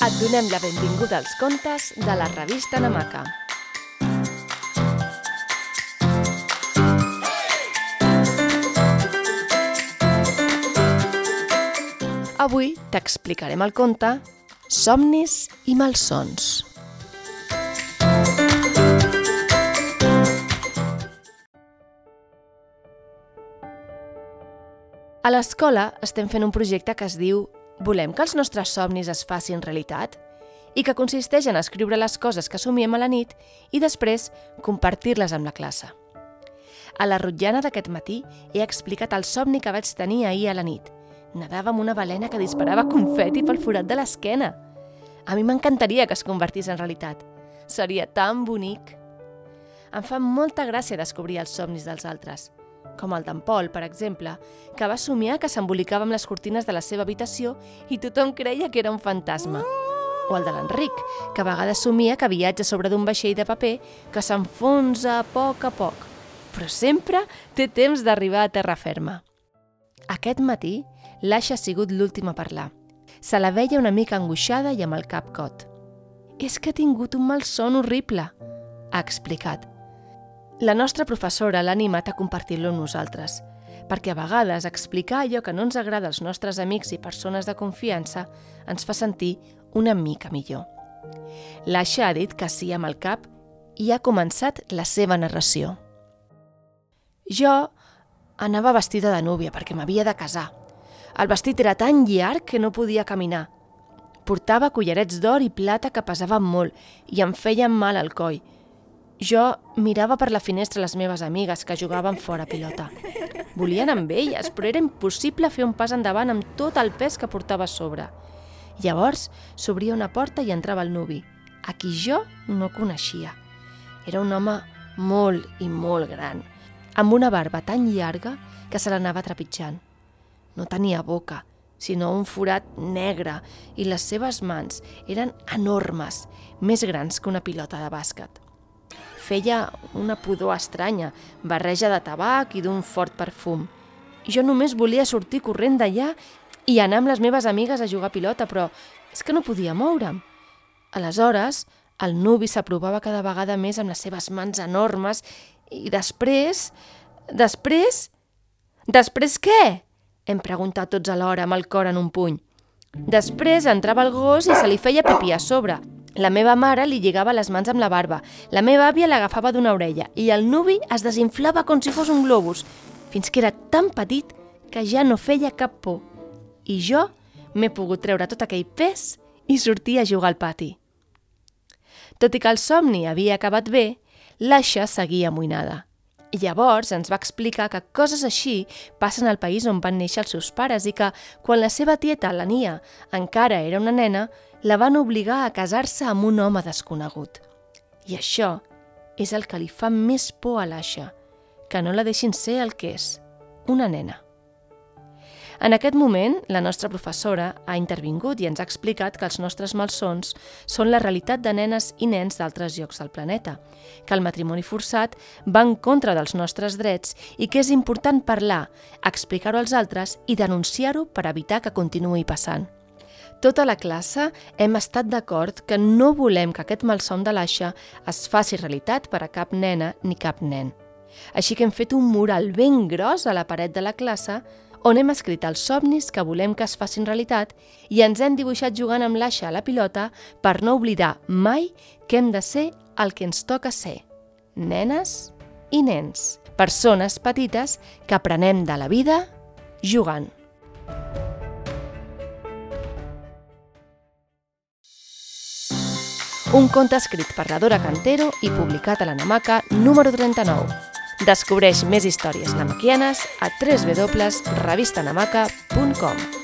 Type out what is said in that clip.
Et donem la benvinguda als contes de la revista Namaca. Avui t'explicarem el conte Somnis i malsons. A l'escola estem fent un projecte que es diu Volem que els nostres somnis es facin realitat? I que consisteix en escriure les coses que somiem a la nit i després compartir-les amb la classe. A la rotllana d'aquest matí he explicat el somni que vaig tenir ahir a la nit. Nadava amb una balena que disparava confeti pel forat de l'esquena. A mi m'encantaria que es convertís en realitat. Seria tan bonic. Em fa molta gràcia descobrir els somnis dels altres com el d'en Pol, per exemple, que va somiar que s'embolicava amb les cortines de la seva habitació i tothom creia que era un fantasma. O el de l'Enric, que a vegades somia que viatja sobre d'un vaixell de paper que s'enfonsa a poc a poc, però sempre té temps d'arribar a terra ferma. Aquest matí, l'Aixa ha sigut l'última a parlar. Se la veia una mica angoixada i amb el cap cot. És que ha tingut un mal son horrible, ha explicat. La nostra professora l'ha animat a compartir-lo amb nosaltres, perquè a vegades explicar allò que no ens agrada als nostres amics i persones de confiança ens fa sentir una mica millor. L'Aixa ha dit que sí amb el cap i ha començat la seva narració. Jo anava vestida de núvia perquè m'havia de casar. El vestit era tan llarg que no podia caminar. Portava collarets d'or i plata que pesaven molt i em feien mal al coll, jo mirava per la finestra les meves amigues que jugaven fora pilota. Volien amb elles, però era impossible fer un pas endavant amb tot el pes que portava a sobre. Llavors s'obria una porta i entrava el nuvi, a qui jo no coneixia. Era un home molt i molt gran, amb una barba tan llarga que se l'anava trepitjant. No tenia boca, sinó un forat negre, i les seves mans eren enormes, més grans que una pilota de bàsquet feia una pudor estranya, barreja de tabac i d'un fort perfum. Jo només volia sortir corrent d'allà i anar amb les meves amigues a jugar a pilota, però és que no podia moure'm. Aleshores, el nuvi s'aprovava cada vegada més amb les seves mans enormes i després... Després... Després què? Hem preguntat tots alhora amb el cor en un puny. Després entrava el gos i se li feia pipí a sobre. La meva mare li lligava les mans amb la barba, la meva àvia l'agafava d'una orella i el nuvi es desinflava com si fos un globus, fins que era tan petit que ja no feia cap por. I jo m'he pogut treure tot aquell pes i sortir a jugar al pati. Tot i que el somni havia acabat bé, l'Aixa seguia amoïnada. Llavors ens va explicar que coses així passen al país on van néixer els seus pares i que, quan la seva tieta, la Nia, encara era una nena, la van obligar a casar-se amb un home desconegut. I això és el que li fa més por a l'Aixa, que no la deixin ser el que és, una nena. En aquest moment, la nostra professora ha intervingut i ens ha explicat que els nostres malsons són la realitat de nenes i nens d'altres llocs del planeta, que el matrimoni forçat va en contra dels nostres drets i que és important parlar, explicar-ho als altres i denunciar-ho per evitar que continuï passant. Tota la classe hem estat d'acord que no volem que aquest malson de l'Aixa es faci realitat per a cap nena ni cap nen. Així que hem fet un mural ben gros a la paret de la classe on hem escrit els somnis que volem que es facin realitat i ens hem dibuixat jugant amb l'aixa a la pilota per no oblidar mai que hem de ser el que ens toca ser. Nenes i nens, persones petites que aprenem de la vida jugant. Un conte escrit per la Dora Cantero i publicat a la Namaca número 39. Descobreix més històries namaquianes a www.revistanamaca.com.